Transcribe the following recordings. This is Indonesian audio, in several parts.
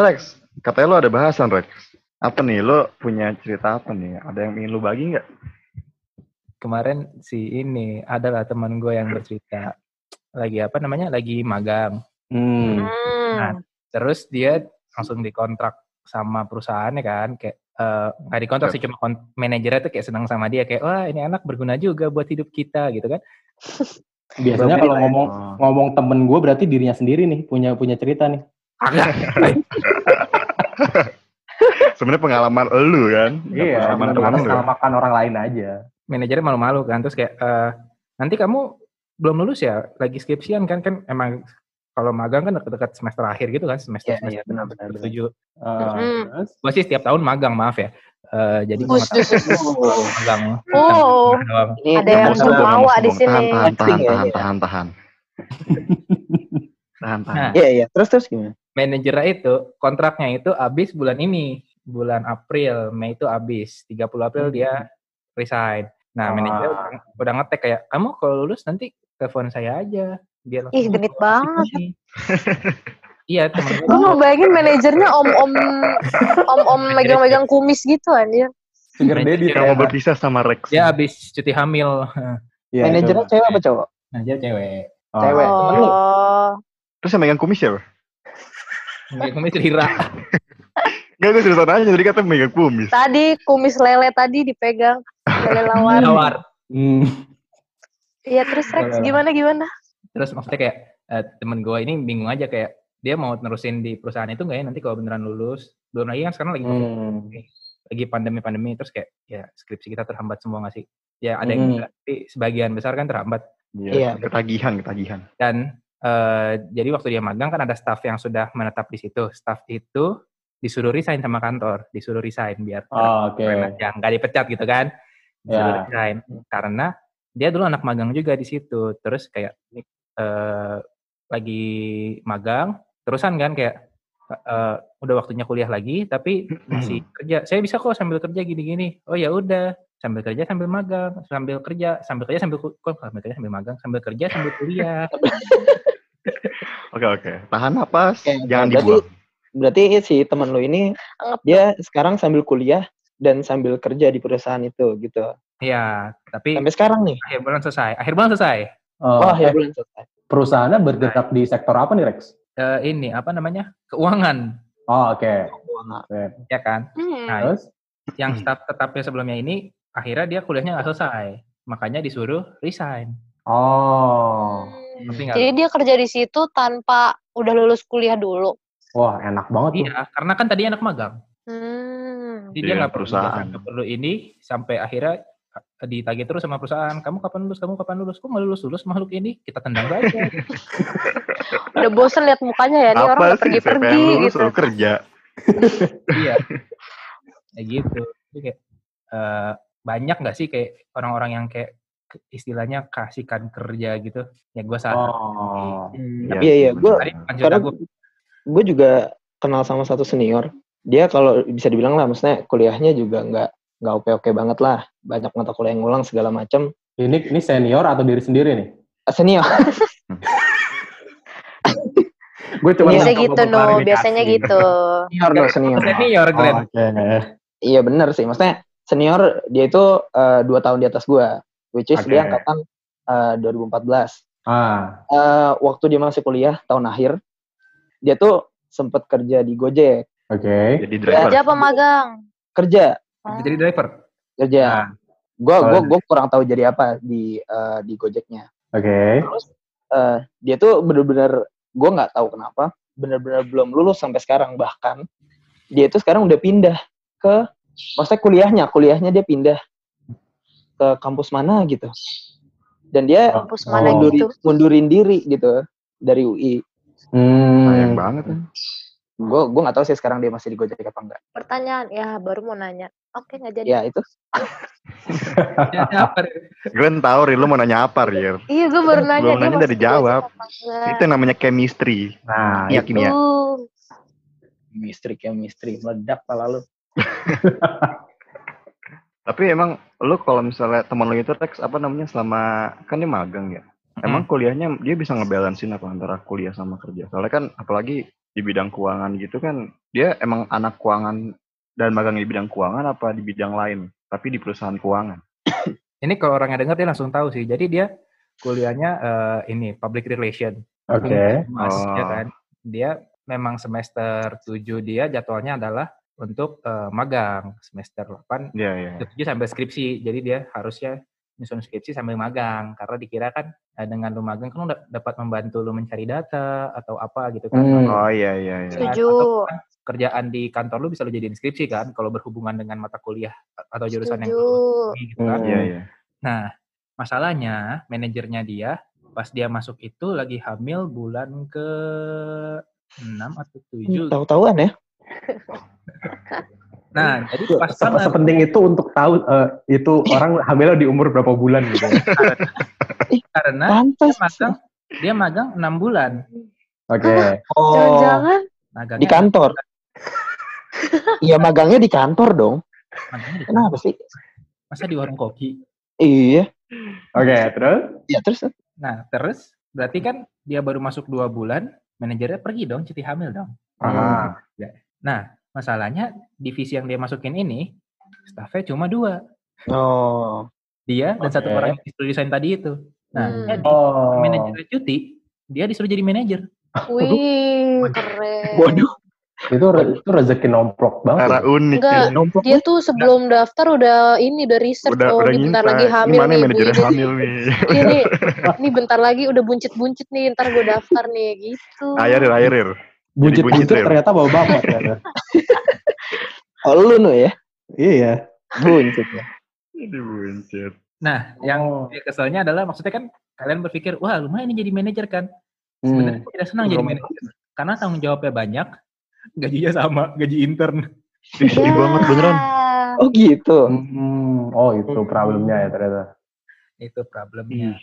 Rex, katanya lo ada bahasan Rex. Apa nih, lo punya cerita apa nih? Ada yang ingin lo bagi nggak? Kemarin si ini adalah teman gue yang bercerita lagi apa namanya lagi magang. Hmm. Nah, terus dia langsung dikontrak sama perusahaannya kan kayak eh, nggak dikontrak sih cuma kon- manajernya tuh kayak senang sama dia kayak wah ini anak berguna juga buat hidup kita gitu kan Biasanya kalau ngomong ngomong temen gue berarti dirinya sendiri nih punya punya cerita nih. Sebenarnya pengalaman lu kan? Iya, pengalaman teman makan orang lain aja. manajernya malu-malu kan terus kayak eh, nanti kamu belum lulus ya lagi skripsian kan kan emang kalau magang kan dekat-dekat semester akhir gitu kan semester Iya, semester iya, benar, tujuh Eh, Mm. terus? gue sih setiap tahun magang maaf ya Eh, jadi gue magang Oh, Ada yang mau di sini. Tahan, tahan, tahan, ya, tahan, iya. tahan, tahan. Tahan, tahan. Nah. Iya iya. Terus terus gimana? Manajernya itu kontraknya itu habis bulan ini bulan April Mei itu habis 30 April dia resign nah Ah. manajernya udah, udah ngetek kayak kamu kalau lulus nanti telepon saya aja biar langsung Ih, genit banget. sini." iya temen gue gue ngebayangin manajernya om-om om-om megang-megang kumis gitu anjir. Sugar daddy Yang mau berpisah sama Rex. dia habis cuti hamil Iya, Manajernya coba. cewek apa cowok? manajer cewek Oh. Cewek. Oh, Terus yang megang kumis siapa? Megang kumis Rira Gak, gue seriusan aja. Jadi katanya megang kumis. tadi kumis lele tadi dipegang lele lawan. Nawar. Hmm. Iya terus Rex gimana gimana? terus maksudnya kayak eh, temen gue ini bingung aja kayak dia mau nerusin di perusahaan itu nggak ya nanti kalau beneran lulus belum lagi kan sekarang lagi Hmm. lagi pandemi-pandemi terus kayak ya skripsi kita terhambat semua nggak sih? Ya ada yang Hmm. enggak, tapi sebagian besar kan terhambat. Iya. Ketagihan, ketagihan. Dan eh, jadi waktu dia magang kan ada staff yang sudah menetap di situ. Staff itu disuruh resign sama kantor, disuruh resign biar Oh, oke. yang nggak dipecat gitu kan. Disuruh Ya. resign karena dia dulu anak magang juga di situ. Terus kayak eh, lagi magang, terusan kan kayak eh, udah waktunya kuliah lagi tapi masih kerja. Saya bisa kok sambil kerja gini-gini. Oh ya udah, sambil kerja sambil magang, sambil kerja, sambil kerja sambil kok sambil kerja sambil magang, sambil kerja sambil kuliah. Oke, oke. Tahan napas, Oke, jangan berarti- dibuang. Berarti si teman lu ini dia sekarang sambil kuliah dan sambil kerja di perusahaan itu gitu. Iya, tapi Sampai sekarang nih. akhir bulan selesai. Akhir bulan selesai. Oh, ya eh, bulan selesai. perusahaannya bergerak di sektor apa nih Rex? Eh, ini apa namanya? Keuangan, Oh, oke. Wah, Oke. ya kan? hmm. Nah, Terus? yang staff tetapnya sebelumnya ini akhirnya dia kuliahnya nggak selesai. Makanya disuruh resign. Oh. Hmm. Jadi dia kerja di situ tanpa udah lulus kuliah dulu. Wah, enak banget tuh. Iya, karena kan tadi anak magang. Hmm. Jadi dia Iya, nggak perlu perusahaan. perlu ini sampai akhirnya ditagih terus sama perusahaan. Kamu kapan lulus? Kamu kapan lulus? Kok nggak lulus lulus makhluk ini? Kita tendang saja. Udah bosen lihat mukanya ya, nih orang sih? Siapa yang lulus gitu. suruh kerja? iya. Kayak gitu. Jadi kayak eh, banyak nggak sih kayak orang-orang yang kayak istilahnya kasihkan kerja gitu? Ya gue saat Oh. Hmm, Iya tapi iya, iya. Gue karena gue juga kenal sama satu senior. Dia kalau bisa dibilang lah, maksudnya kuliahnya juga nggak nggak oke-oke banget lah. Banyak mata kuliah yang ngulang segala macam. Ini ini senior atau diri sendiri nih? Ah, Senior. Gue cuma Biasa nangkep gitu no, biasanya gitu. Senior dong, senior. Senior Oh, Glenn. Oke. Iya bener sih. Maksudnya senior dia itu eh, dua tahun di atas gue. Which is Oke. dia angkatan eh, 2014. Ah, Eh, waktu dia masih kuliah tahun akhir, dia tuh sempet kerja di Gojek. oke. Jadi driver. Kerja apa magang? Kerja, Jadi driver. kerja. Nah, Gue Oh. gua, gua kurang tahu jadi apa di eh, di Gojeknya. Oke. Terus eh, dia tuh bener-bener gue nggak tahu kenapa bener-bener belum lulus sampai sekarang bahkan dia itu sekarang udah pindah ke maksudnya kuliahnya kuliahnya dia pindah ke kampus mana gitu dan dia Kampus Oh. mana munduri- gitu? mundurin diri gitu dari UI Sayang Hmm. banget ya. Gue gue nggak tahu sih sekarang dia masih di Gojek apa enggak Pertanyaan, ya baru mau nanya. Oke nggak jadi. ya itu ya? Glenn tahu, Ri, lu mau nanya apa, Rir? Iya gue baru nanya. Belum dia nanya udah di dijawab. Itu yang namanya chemistry. Nah, Iya, itu. kimia. Tuh. mistri chemistry meledak pala lu Tapi emang lu kalau misalnya teman lu itu Rex apa namanya selama kan dia magang ya. Emang kuliahnya dia bisa ngebalancein apa antara kuliah sama kerja. Soalnya kan apalagi di bidang keuangan gitu kan dia emang anak keuangan dan magang di bidang keuangan apa di bidang lain tapi di perusahaan keuangan Ini kalau orangnya denger dia langsung tahu sih. Jadi dia kuliahnya eh, ini public relation. Oke. Mas, Oh. ya kan? Dia memang semester 7 dia jadwalnya adalah untuk eh, magang. Semester 8 Iya iya. tujuh sampai skripsi. Jadi dia harusnya nyusun skripsi sambil magang karena dikira kan eh, dengan lu magang kan lu da- dapat membantu lu mencari data atau apa gitu kan. Hmm. Oh iya iya iya. Setuju. Atau kan kerjaan di kantor lu bisa lu jadiin skripsi kan kalau berhubungan dengan mata kuliah atau jurusan yang Setuju. lu pilih gitu kan. Hmm. Iya iya. Nah, masalahnya manajernya dia pas dia masuk itu lagi hamil bulan ke 6 atau 7. Tahu-tahuan ya. Nah, jadi pas Se- banget Sepenting itu untuk tahu eh, itu orang hamilnya di umur berapa bulan gitu. karena dia Pantas. magang dia magang 6 bulan. Oke. Oh, Jangan-jangan di kantor. Iya magangnya di kantor dong. magangnya di Kenapa sih? Masa di warung kopi? Iya. Oke, terus? Ya terus Nah, terus berarti kan dia baru masuk dua bulan, manajernya pergi dong, cuti hamil dong. Ah. Nah, masalahnya divisi yang dia masukin ini, staffnya cuma dua. Oh. Dia dan satu Oke. orang yang disuruh desain tadi itu. Nah, Hmm. jadi Oh. manajernya cuti, dia disuruh jadi manajer. Wih, keren. Waduh. Itu re- itu rezeki nomplok banget. Cara unik Enggak, ya. Nomplok. Dia tuh sebelum daftar udah ini udah riset Udah oh udah ini bentar lagi hamil Gimana nih manajernya ibu-ibu. hamil nih. Ini ini bentar lagi udah buncit-buncit nih, ntar gue daftar nih gitu. Airir airir. Buncit buncit, ternyata bawa bapak ternyata. Oh lu nu ya. Iya. Buncit ya. Jadi buncit. Nah, yang Oh. keselnya adalah maksudnya kan kalian berpikir, wah lumayan nih jadi manajer kan. Hmm. Sebenarnya aku tidak senang jadi Belum. manajer. Karena tanggung jawabnya banyak, gajinya sama, gaji intern. Ih, sedih banget beneran. Oh gitu. Hmm. Oh, itu problemnya ya ternyata. Itu problemnya.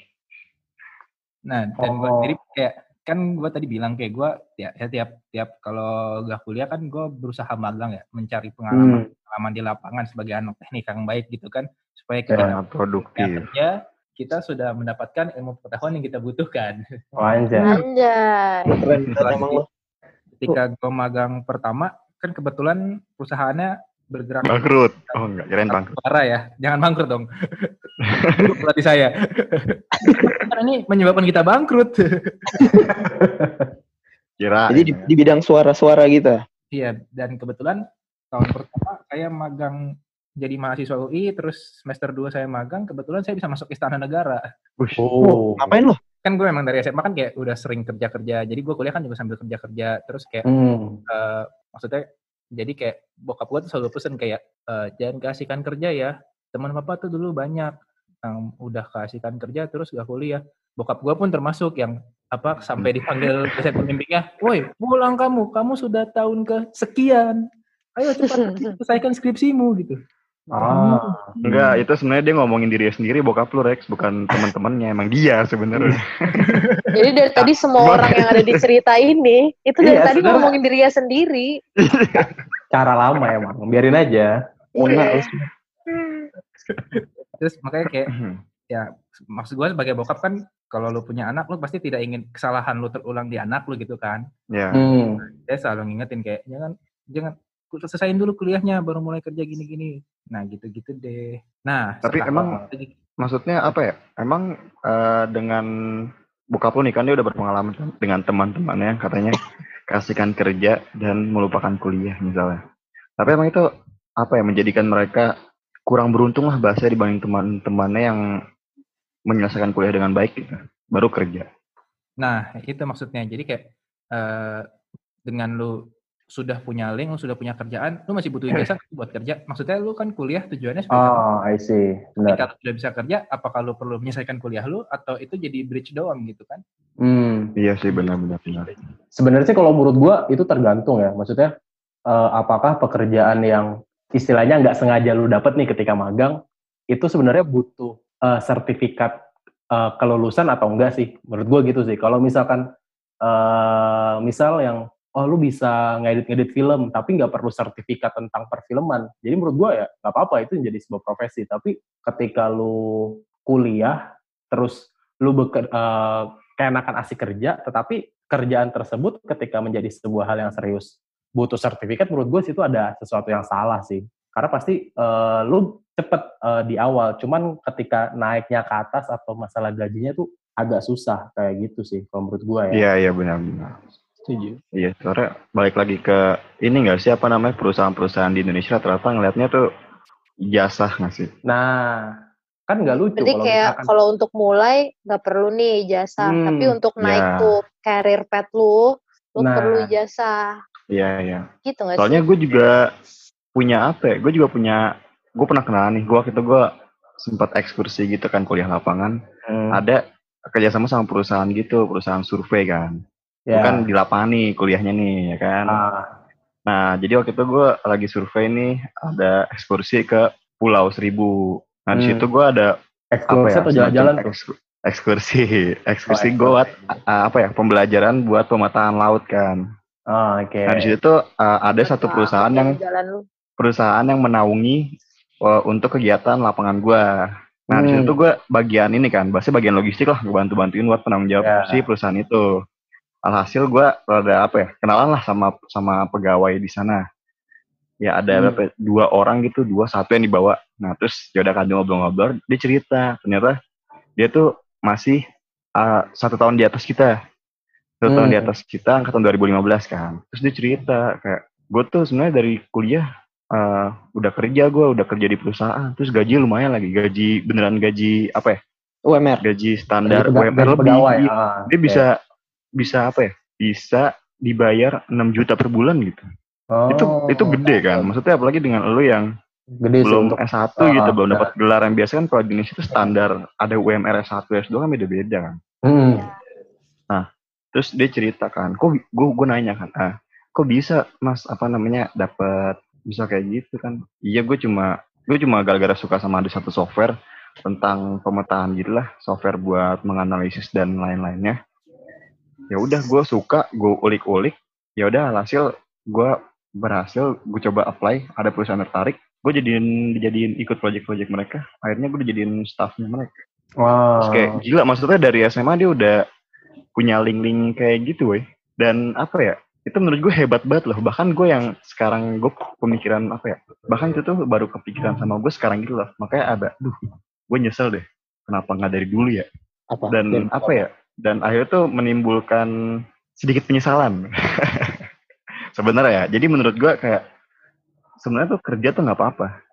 Nah, dan gue Oh. sendiri kayak, kan gue tadi bilang kayak gue, ya, ya tiap tiap kalau gak kuliah kan gue berusaha magang ya, mencari pengalaman Hmm. pengalaman di lapangan sebagai anak teknik yang baik gitu kan, supaya kita Ya, produktif. kerja kita sudah mendapatkan ilmu pengetahuan yang kita butuhkan. Oh, anjay. Lu. Ketika gue magang pertama, kan kebetulan perusahaannya bergerak Bangkrut. Oh enggak, kirain bangkrut. parah ya, jangan bangkrut dong. Pelatih saya. Karena ini menyebabkan kita bangkrut. Kira. Jadi di, di bidang suara-suara gitu. Iya, dan kebetulan tahun pertama saya magang jadi mahasiswa UI, terus semester 2 saya magang, kebetulan saya bisa masuk Istana Negara. Oh. Ngapain lu? Kan gue memang dari SMA kan kayak udah sering kerja-kerja, jadi gue kuliah kan juga sambil kerja-kerja, terus kayak Hmm. eh, maksudnya jadi kayak bokap gue tuh selalu pesen kayak eh, jangan keasikan kerja ya teman papa tuh dulu banyak yang udah keasikan kerja terus gak kuliah bokap gue pun termasuk yang apa sampai dipanggil dosen pembimbingnya woi pulang kamu kamu sudah tahun ke sekian ayo cepat selesaikan skripsimu gitu Ah. Enggak, itu sebenarnya dia ngomongin diri sendiri bokap lu Rex, bukan teman-temannya, emang dia sebenarnya. Jadi dari tadi semua orang yang ada di cerita ini itu dari Iya, tadi sebenarnya- ngomongin dirinya sendiri. Cara lama emang. Biarin aja. Enggak, Iya. Terus makanya kayak ya maksud gue sebagai bokap kan kalau lu punya anak lu pasti tidak ingin kesalahan lu terulang di anak lu gitu kan ya. Hmm. saya selalu ngingetin kayak jangan jangan selesaiin dulu kuliahnya baru mulai kerja gini-gini nah gitu-gitu deh nah Tapi emang maksudnya apa ya? Emang eh, dengan bokap lu nih kan dia udah berpengalaman kan dengan teman-temannya katanya kasihkan kerja dan melupakan kuliah misalnya. Tapi emang itu apa ya menjadikan mereka kurang beruntung lah bahasa dibanding teman-temannya yang menyelesaikan kuliah dengan baik gitu. Baru kerja. nah itu maksudnya jadi kayak eh, dengan lu sudah punya link, lu sudah punya kerjaan, lu masih butuh ijazah buat kerja. Maksudnya lu kan kuliah tujuannya supaya Oh, I see. Benar. ketika lu sudah bisa kerja, apakah lu perlu menyelesaikan kuliah lu atau itu jadi bridge doang gitu kan? Hmm. Iya sih benar-benar benar. Sebenarnya sih kalau menurut gua itu tergantung ya. Maksudnya eh, apakah pekerjaan yang istilahnya nggak sengaja lu dapet nih ketika magang itu sebenarnya butuh eh, sertifikat eh, kelulusan atau enggak sih? Menurut gua gitu sih. Kalau misalkan eh, misal yang oh lu bisa ngedit-ngedit film tapi nggak perlu sertifikat tentang perfilman. Jadi menurut gua ya nggak apa-apa itu jadi sebuah profesi. Tapi ketika lu kuliah terus lu beker, eh, keenakan asik kerja tetapi kerjaan tersebut ketika menjadi sebuah hal yang serius butuh sertifikat menurut gue situ ada sesuatu yang salah sih karena pasti eh, lu cepet eh, di awal cuman ketika naiknya ke atas atau masalah gajinya tuh agak susah kayak gitu sih kalau menurut gue ya Iya iya benar-benar. Setuju. Iya, soalnya balik lagi ke ini nggak sih apa namanya perusahaan-perusahaan di Indonesia ternyata ngelihatnya tuh jasa nggak sih? nah kan nggak lucu Berarti kalau kayak misalkan kalau untuk mulai nggak perlu nih jasa, Hmm, tapi untuk naik ya. tuh career path lu, lu Nah. perlu jasa. Iya iya. Gitu nggak Soalnya gue juga punya apa ya? Gue juga punya, gue pernah kenalan nih. Gue waktu itu gue sempat ekskursi gitu kan kuliah lapangan. Hmm, Ada kerjasama sama perusahaan gitu, perusahaan survei kan. ya. Bukan di lapangan nih kuliahnya nih ya kan. Ah, Nah jadi waktu itu gue lagi survei nih, ada ekskursi ke Pulau Seribu. Nah di Hmm. situ gue ada ekskursi atau jalan-jalan Ekskursi, ekskursi Oh, gue buat apa ya pembelajaran buat pemetaan laut kan. Oh, oke Nah di situ tuh uh, ada satu Apa- perusahaan apa yang jalan lu. perusahaan yang menaungi uh, untuk kegiatan lapangan gua. Nah di Hmm. situ tuh gue bagian ini kan, bahasa bagian logistik lah, gue bantu bantuin buat penanggung jawab Ya. si perusahaan itu. Alhasil gue rada apa ya, kenalan lah sama sama pegawai di sana. Ya ada Hmm. berapa ya, dua orang gitu, dua satu yang dibawa. Nah terus ya udah kan ngobrol-ngobrol, dia cerita ternyata dia tuh masih uh, satu tahun di atas kita, satu tahun Hmm. di atas kita, angkatan 2015 kan. Terus dia cerita kayak gue tuh sebenarnya dari kuliah uh, udah kerja gue, udah kerja di perusahaan, terus gaji lumayan lagi, gaji beneran gaji apa ya, UMR. gaji standar Gaji UMR lebih. pegawai, ah, Dia oke. bisa bisa apa ya, bisa dibayar 6 juta per bulan gitu. Oh, Itu itu gede kan, maksudnya apalagi dengan lu yang gede belum untuk S1 Ah, gitu, belum benar. dapat gelar yang biasa kan kalau di Indonesia itu standar ada UMR S1, S2 kan beda-beda kan. Hmm, Terus dia cerita kan, kok gue gue nanya kan, ah, kok bisa mas apa namanya dapat bisa kayak gitu kan? Iya gue cuma gue cuma gara-gara suka sama ada satu software tentang pemetaan gitu lah, software buat menganalisis dan lain-lainnya. Ya udah gue suka, gue ulik-ulik, ya udah hasil gue berhasil, gue coba apply, ada perusahaan tertarik, gue jadiin dijadiin ikut project-project mereka, akhirnya gue dijadiin staffnya mereka. wow. Terus kayak gila maksudnya dari SMA dia udah punya link-link kayak gitu weh. Dan apa ya, itu menurut gue hebat banget loh. Bahkan gue yang sekarang gue pemikiran apa ya, bahkan itu tuh baru kepikiran sama gue sekarang gitu loh. Makanya ada, duh gue nyesel deh. Kenapa nggak dari dulu ya? Apa? Dan Dan apa ya, dan akhirnya tuh menimbulkan sedikit penyesalan. Sebenarnya ya, jadi menurut gue kayak sebenarnya tuh kerja tuh nggak apa-apa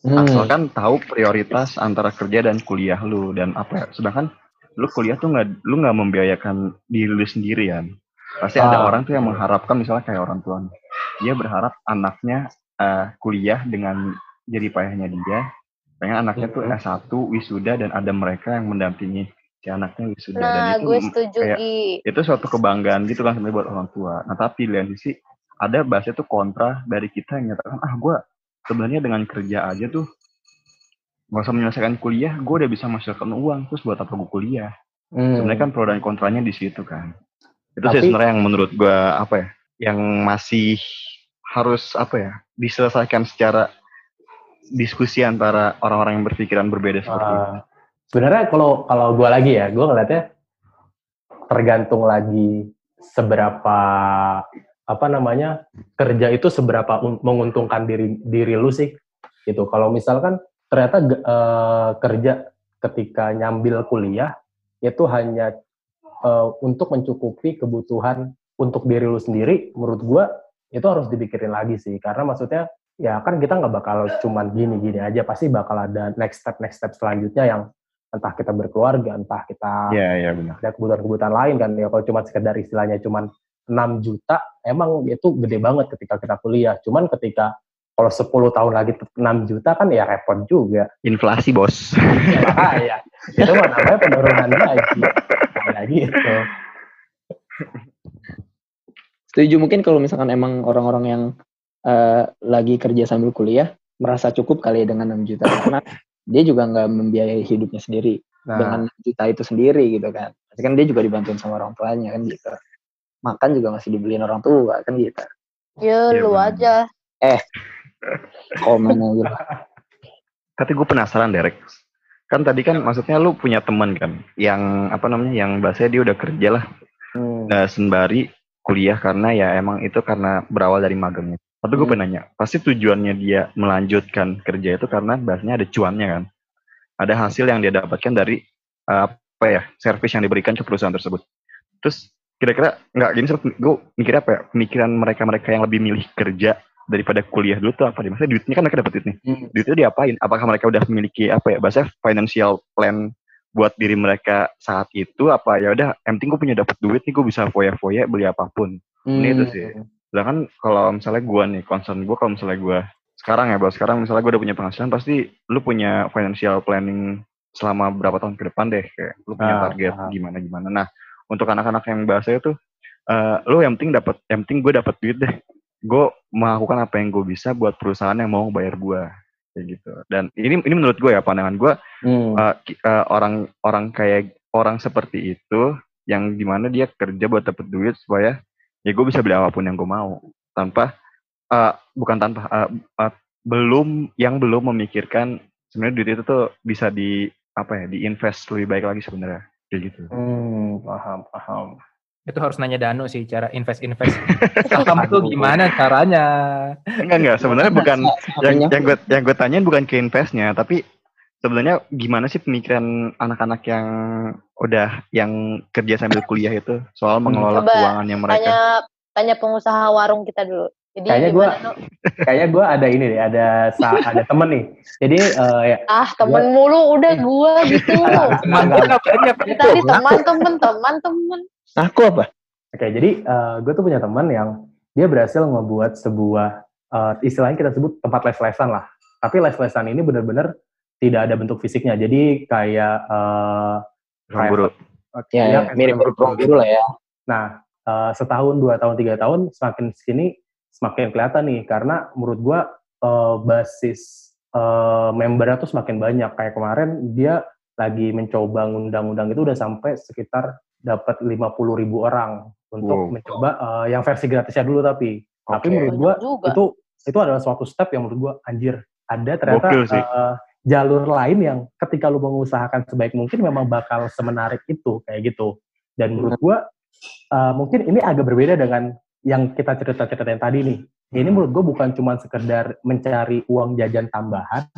Hmm, asalkan tahu prioritas antara kerja dan kuliah lu dan apa ya sedangkan lu kuliah tuh nggak lu nggak membiayakan diri lu sendirian pasti ada Ah. orang tuh yang mengharapkan misalnya kayak orang tua dia berharap anaknya eh, kuliah dengan jadi payahnya dia pengen anaknya tuh Mhm. S1 wisuda dan ada mereka yang mendampingi si anaknya wisuda dan Nah, itu gue setuju kayak Gi. itu suatu kebanggaan gitu kan sebenarnya buat orang tua. Nah tapi di lain sisi ada bahasa itu kontra dari kita yang nyatakan ah gue sebenarnya dengan kerja aja tuh nggak usah menyelesaikan kuliah, gue udah bisa menghasilkan uang terus buat apa gue kuliah? hmm. Sebenarnya kan pro dan kontranya di situ kan. Itu sih Tapi- sebenarnya yang menurut gue apa ya, yang masih harus apa ya diselesaikan secara diskusi antara orang-orang yang berpikiran berbeda seperti itu. Uh, sebenarnya kalau kalau gue lagi ya, gue ngeliatnya tergantung lagi seberapa apa namanya kerja itu seberapa un- menguntungkan diri diri lu sih gitu. Kalau misalkan ternyata eh, kerja ketika nyambil kuliah itu hanya eh, untuk mencukupi kebutuhan untuk diri lu sendiri, menurut gua itu harus dipikirin lagi sih. Karena maksudnya ya kan kita nggak bakal cuman gini-gini aja pasti bakal ada next step next step selanjutnya yang entah kita berkeluarga entah kita Iya iya benar. ada kebutuhan-kebutuhan lain kan. Ya kalau cuma sekedar istilahnya cuman 6 juta emang itu gede banget ketika kita kuliah. Cuman ketika kalau 10 tahun lagi tetap 6 juta kan ya repot juga Inflasi bos. ya bahaya itu mah namanya penurunan gaji kayak gitu setuju mungkin kalau misalkan emang orang-orang yang eh, lagi kerja sambil kuliah merasa cukup kali ya dengan 6 juta karena dia juga nggak membiayai hidupnya sendiri nah dengan 6 juta itu sendiri gitu kan. Pasti kan dia juga dibantuin sama orang tuanya kan gitu. Makan juga masih dibeliin orang tua kan gitu. Ya, Iya, lu bener. aja. Komen aja lah. Tapi gue penasaran Derek. Kan tadi kan maksudnya lu punya teman kan yang apa namanya yang bahasanya dia udah kerja lah hmm. eh, sembari kuliah karena ya emang itu karena berawal dari magangnya. Tapi gue Hmm. pengen nanya, pasti tujuannya dia melanjutkan kerja itu karena bahasanya ada cuannya kan? Ada hasil yang dia dapatkan dari eh, apa ya, servis yang diberikan ke perusahaan tersebut. Terus kira-kira nggak gini, gue mikirnya apa ya, pemikiran mereka-mereka yang lebih milih kerja daripada kuliah dulu tuh apa? nih? Maksudnya duitnya kan mereka dapat duit nih. Hmm. Duitnya diapain? Apakah mereka udah memiliki apa ya, bahasanya financial plan buat diri mereka saat itu apa ya udah yang penting gue punya dapat duit nih gue bisa foya-foya beli apa pun Ini itu sih. sedangkan kalau misalnya gue nih concern gue kalau misalnya gue sekarang ya bos sekarang misalnya gue udah punya penghasilan pasti lu punya financial planning selama berapa tahun ke depan deh kayak lu punya Ah, target paham. gimana gimana nah untuk anak-anak yang bahasa itu eh lu yang penting dapat yang penting gue dapat duit deh gue melakukan apa yang gue bisa buat perusahaan yang mau bayar gue kayak gitu dan ini ini menurut gue ya pandangan gue Hmm. uh, uh, orang orang kayak orang seperti itu yang di mana dia kerja buat dapet duit supaya ya gue bisa beli apa pun yang gue mau tanpa uh, bukan tanpa uh, uh, belum yang belum memikirkan sebenarnya duit itu tuh bisa di apa ya diinvest lebih baik lagi sebenarnya kayak gitu Hmm, paham, paham. Itu harus nanya Danu sih cara invest-invest. Saham tuh gimana caranya? enggak enggak sebenarnya bukan yang yang gue yang gue tanyain bukan ke investnya tapi sebenarnya gimana sih pemikiran anak-anak yang udah yang kerja sambil kuliah itu soal mengelola Coba keuangannya mereka Tanya tanya pengusaha warung kita dulu. Jadi Kayaknya gua- Nu? Kayaknya gue ada ini deh, ada ada temen nih. Jadi eh, ya, ah temen mulu udah gua gitu. Teman banyak tadi teman temen teman temen. Aku apa? Oke, jadi gue tuh punya teman yang dia berhasil ngebuat sebuah eh, istilahnya kita sebut tempat les-lesan lah. Tapi les-lesan ini benar-benar tidak ada bentuk fisiknya. Jadi kayak eh, Ruang guru Ya, ya, ya, mirip grup ruang guru lah ya. Nah, eh, setahun, dua tahun, tiga tahun, semakin sini semakin kelihatan nih. Karena menurut gua eh, basis eh, membernya tuh semakin banyak. Kayak kemarin dia lagi mencoba undang-undang itu udah sampai sekitar dapat 50 ribu orang untuk Wow. mencoba eh, yang versi gratisnya dulu tapi. Tapi Oke. menurut gua itu itu adalah suatu step yang menurut gua anjir ada ternyata eh, jalur lain yang ketika lu mengusahakan sebaik mungkin memang bakal semenarik itu kayak gitu dan menurut gua eh, mungkin ini agak berbeda dengan yang kita cerita-ceritain tadi nih ini Hmm. menurut gua bukan cuma sekedar mencari uang jajan tambahan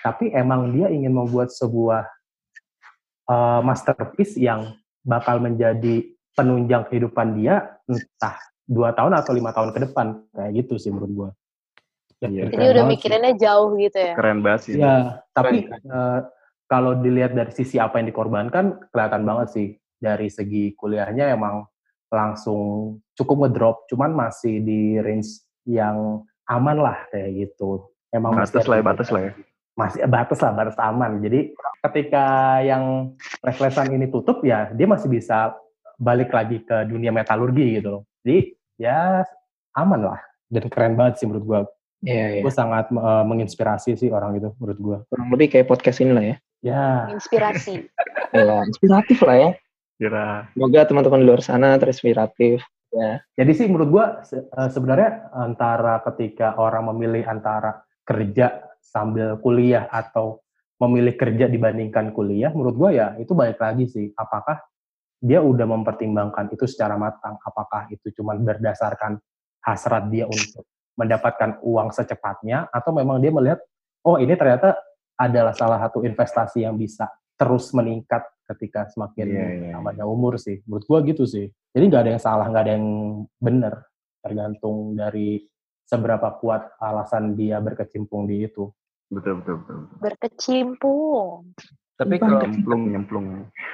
tapi emang dia ingin membuat sebuah eh, masterpiece yang bakal menjadi penunjang kehidupan dia entah dua tahun atau lima tahun ke depan kayak gitu sih menurut gua. Ya, Iya. Jadi udah sih. mikirinnya jauh gitu ya. keren banget sih Ya, tapi eh, kalau dilihat dari sisi apa yang dikorbankan, kelihatan banget sih. Dari segi kuliahnya emang langsung cukup ngedrop, cuman masih di range yang aman lah kayak gitu. Emang batas lah ya batas lah ya Masih batas lah, batas aman. Jadi ketika yang les-lesan ini tutup ya, dia masih bisa balik lagi ke dunia metalurgi gitu loh. Jadi ya aman lah. Dan keren banget sih menurut gua. Iya, iya. Gue sangat eh, menginspirasi sih orang itu menurut gua. Kurang lebih kayak podcast ini lah ya. Ya, Inspirasi. Ya, inspiratif lah ya. kira Semoga teman-teman di luar sana terinspiratif. Ya. Jadi sih menurut gua se- eh, sebenarnya antara ketika orang memilih antara kerja sambil kuliah atau memilih kerja dibandingkan kuliah, menurut gua ya itu balik lagi sih. Apakah dia udah mempertimbangkan itu secara matang? Apakah itu cuma berdasarkan hasrat dia untuk mendapatkan uang secepatnya atau memang dia melihat oh ini ternyata adalah salah satu investasi yang bisa terus meningkat ketika semakin Iya, iya, iya. tambahnya umur sih. Menurut gua gitu sih. Jadi nggak ada yang salah, nggak ada yang benar. Tergantung dari seberapa kuat alasan dia berkecimpung di itu. betul betul betul, betul. Berkecimpung. Tapi kalau nyemplung nyemplung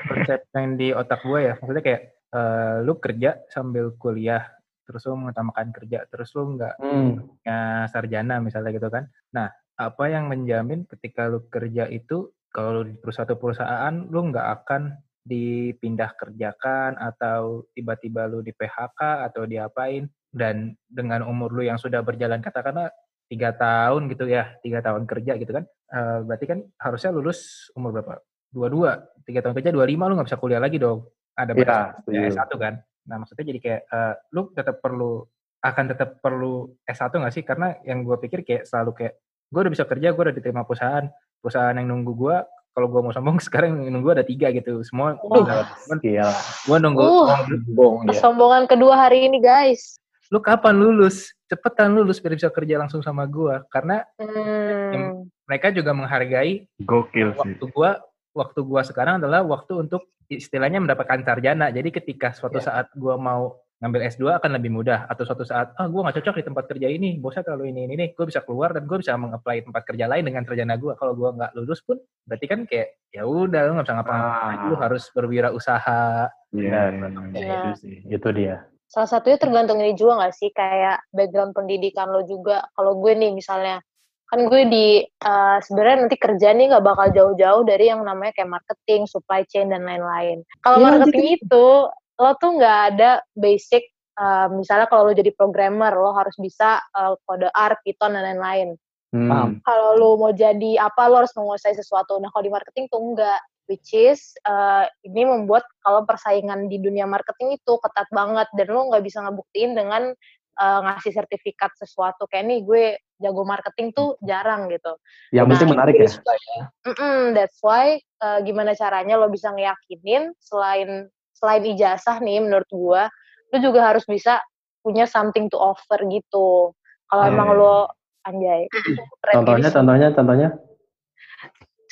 konsep yang di otak gue ya, maksudnya kayak eh, lu kerja sambil kuliah, terus lu mengutamakan kerja, terus lu nggak punya sarjana misalnya gitu kan. Nah, apa yang menjamin ketika lu kerja itu kalau lu di satu perusahaan lu nggak akan dipindah kerjakan atau tiba-tiba lu di PHK atau diapain dan dengan umur lu yang sudah berjalan katakanlah tiga tahun gitu ya tiga tahun kerja gitu kan eh, berarti kan harusnya lulus umur berapa dua dua tiga tahun kerja dua lima lu nggak bisa kuliah lagi dong ada Iya, batas setuju. S1 kan nah maksudnya jadi kayak eh, lu tetap perlu akan tetap perlu S1 nggak sih? Karena yang gue pikir kayak selalu kayak gue udah bisa kerja, gue udah diterima perusahaan, perusahaan yang nunggu gue kalau gue mau sombong sekarang nunggu ada tiga gitu semua Waduh. Gila. gue nunggu Uh. Bohong dia. Kesombongan kedua hari ini guys. Lu kapan lulus cepetan lulus biar bisa kerja langsung sama gue karena Hmm. mereka juga menghargai Gokil sih. waktu gua waktu gua sekarang adalah waktu untuk istilahnya mendapatkan sarjana. Jadi ketika suatu Ya. saat gua mau ngambil S2 akan lebih mudah atau suatu saat ah gua nggak cocok di tempat kerja ini, bosnya terlalu ini ini, ini. gue bisa keluar dan gue bisa mengapply tempat kerja lain dengan sarjana gua. Kalau gua nggak lulus pun berarti kan kayak ya udah lu nggak bisa ngapa-ngapain, Ah. lu harus berwirausaha. Iya. Benar, benar. Iya. Itu sih. Itu dia. Salah satunya tergantung ini juga gak sih kayak background pendidikan lo juga. Kalau gue nih misalnya kan gue di eh, sebenarnya nanti kerja nih nggak bakal jauh-jauh dari yang namanya kayak marketing, supply chain dan lain-lain. Kalau Iya, marketing itu lo tuh nggak ada basic eh, misalnya kalau lo jadi programmer lo harus bisa eh, kode R, Python dan lain-lain. Hmm. Paham. Kalau lo mau jadi apa lo harus menguasai sesuatu. Nah kalau di marketing tuh enggak. Which is eh, ini membuat kalau persaingan di dunia marketing itu ketat banget dan lo nggak bisa ngebuktiin dengan eh, ngasih sertifikat sesuatu kayak nih gue jago marketing tuh jarang gitu. Yang Nah, penting menarik ya. Mm-mm, that's why eh, gimana caranya lo bisa ngeyakinin selain selain ijazah nih menurut gua lo juga harus bisa punya something to offer gitu. Kalau Hmm. emang lo anjay. Contohnya, gini. contohnya, contohnya.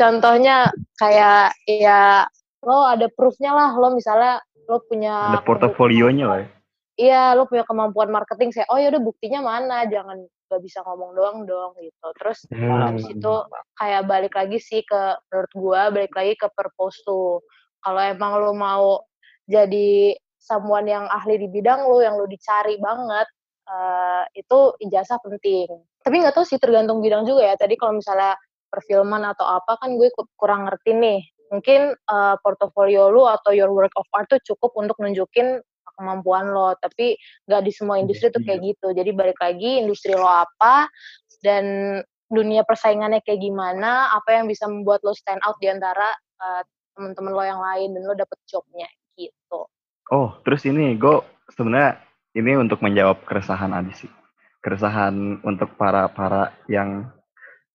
Contohnya kayak ya lo ada proofnya lah lo misalnya lo punya Ada portofolionya lah ya. iya lo punya kemampuan marketing saya oh ya udah buktinya mana? Jangan gak bisa ngomong doang dong gitu. Terus Hmm. habis itu kayak balik lagi sih ke menurut gua balik lagi ke purpose tuh. Kalau emang lo mau jadi someone yang ahli di bidang lo yang lo dicari banget eh, itu ijazah penting. Tapi nggak tahu sih tergantung bidang juga ya. Tadi kalau misalnya perfilman atau apa kan gue ku- kurang ngerti nih. Mungkin eh, portofolio lo atau your work of art tuh cukup untuk nunjukin kemampuan lo tapi nggak di semua industri tuh kayak gitu. Jadi balik lagi industri lo apa dan dunia persaingannya kayak gimana apa yang bisa membuat lo stand out di antara eh, teman-teman lo yang lain dan lo dapet jobnya gitu. Oh, terus ini gue sebenarnya ini untuk menjawab keresahan Adi sih. Keresahan untuk para para yang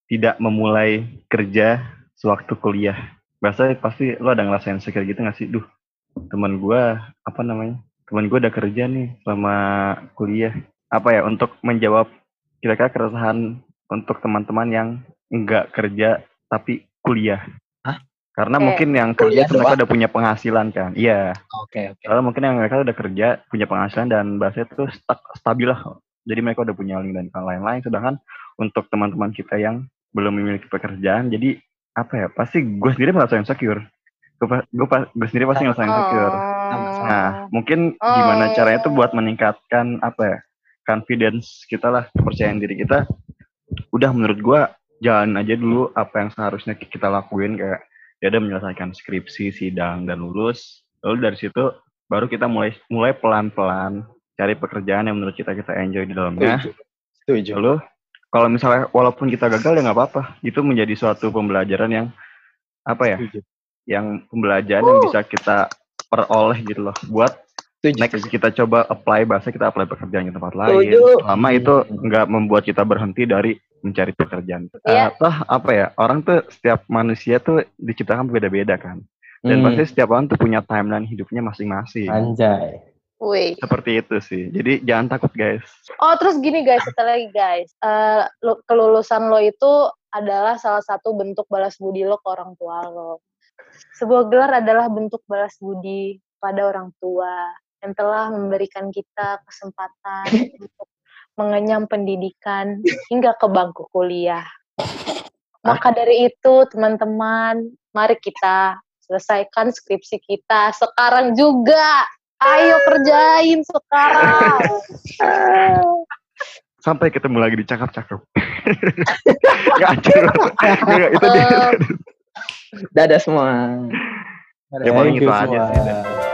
tidak memulai kerja sewaktu kuliah. Biasanya pasti lo ada ngerasain insecure gitu gak sih? Duh, teman gue apa namanya? Teman gue udah kerja nih selama kuliah. Apa ya untuk menjawab kira-kira keresahan untuk teman-teman yang enggak kerja tapi kuliah. Hah? Karena Kayak mungkin yang kerja itu mereka udah punya penghasilan kan. Iya. Oke, oke. Kalau mungkin yang mereka udah kerja, punya penghasilan dan bahasanya tuh sta- stabil lah. Jadi mereka udah punya link dan lain-lain. Sedangkan untuk teman-teman kita yang belum memiliki pekerjaan, jadi apa ya? Pasti gue sendiri merasa insecure. Gue gue gue sendiri pasti ngerasa insecure. Nah, mungkin gimana caranya tuh buat meningkatkan apa ya? Confidence kita lah, kepercayaan diri kita. Udah menurut gue jalan aja dulu apa yang seharusnya kita lakuin kayak ya udah menyelesaikan skripsi, sidang dan lulus. Lalu dari situ baru kita mulai mulai pelan-pelan cari pekerjaan yang menurut kita kita enjoy di dalamnya. Setuju. Setuju. Lalu kalau misalnya walaupun kita gagal ya nggak apa-apa. Itu menjadi suatu pembelajaran yang apa ya? Setuju. Yang pembelajaran yang bisa kita peroleh gitu loh. Buat Setuju. next kita coba apply bahasa kita apply pekerjaan di tempat lain. Selama itu nggak membuat kita berhenti dari mencari pekerjaan. Iya. Eh, toh apa ya? Orang tuh setiap manusia tuh diciptakan beda-beda kan. Dan Hmm. pasti setiap orang tuh punya timeline hidupnya masing-masing. Anjay. Wih. Seperti itu sih. Jadi jangan takut guys. Oh terus gini guys, satu lagi guys, Eh, lo- kelulusan lo itu adalah salah satu bentuk balas budi lo ke orang tua lo. Sebuah gelar adalah bentuk balas budi pada orang tua yang telah memberikan kita kesempatan untuk mengenyam pendidikan hingga ke bangku kuliah. Maka dari itu teman-teman, mari kita selesaikan skripsi kita sekarang juga. Ayo kerjain sekarang. Sampai ketemu lagi di cakap-cakap. Gak nggak, itu dia. Dadah semua. Ya, paling itu aja semua. sih.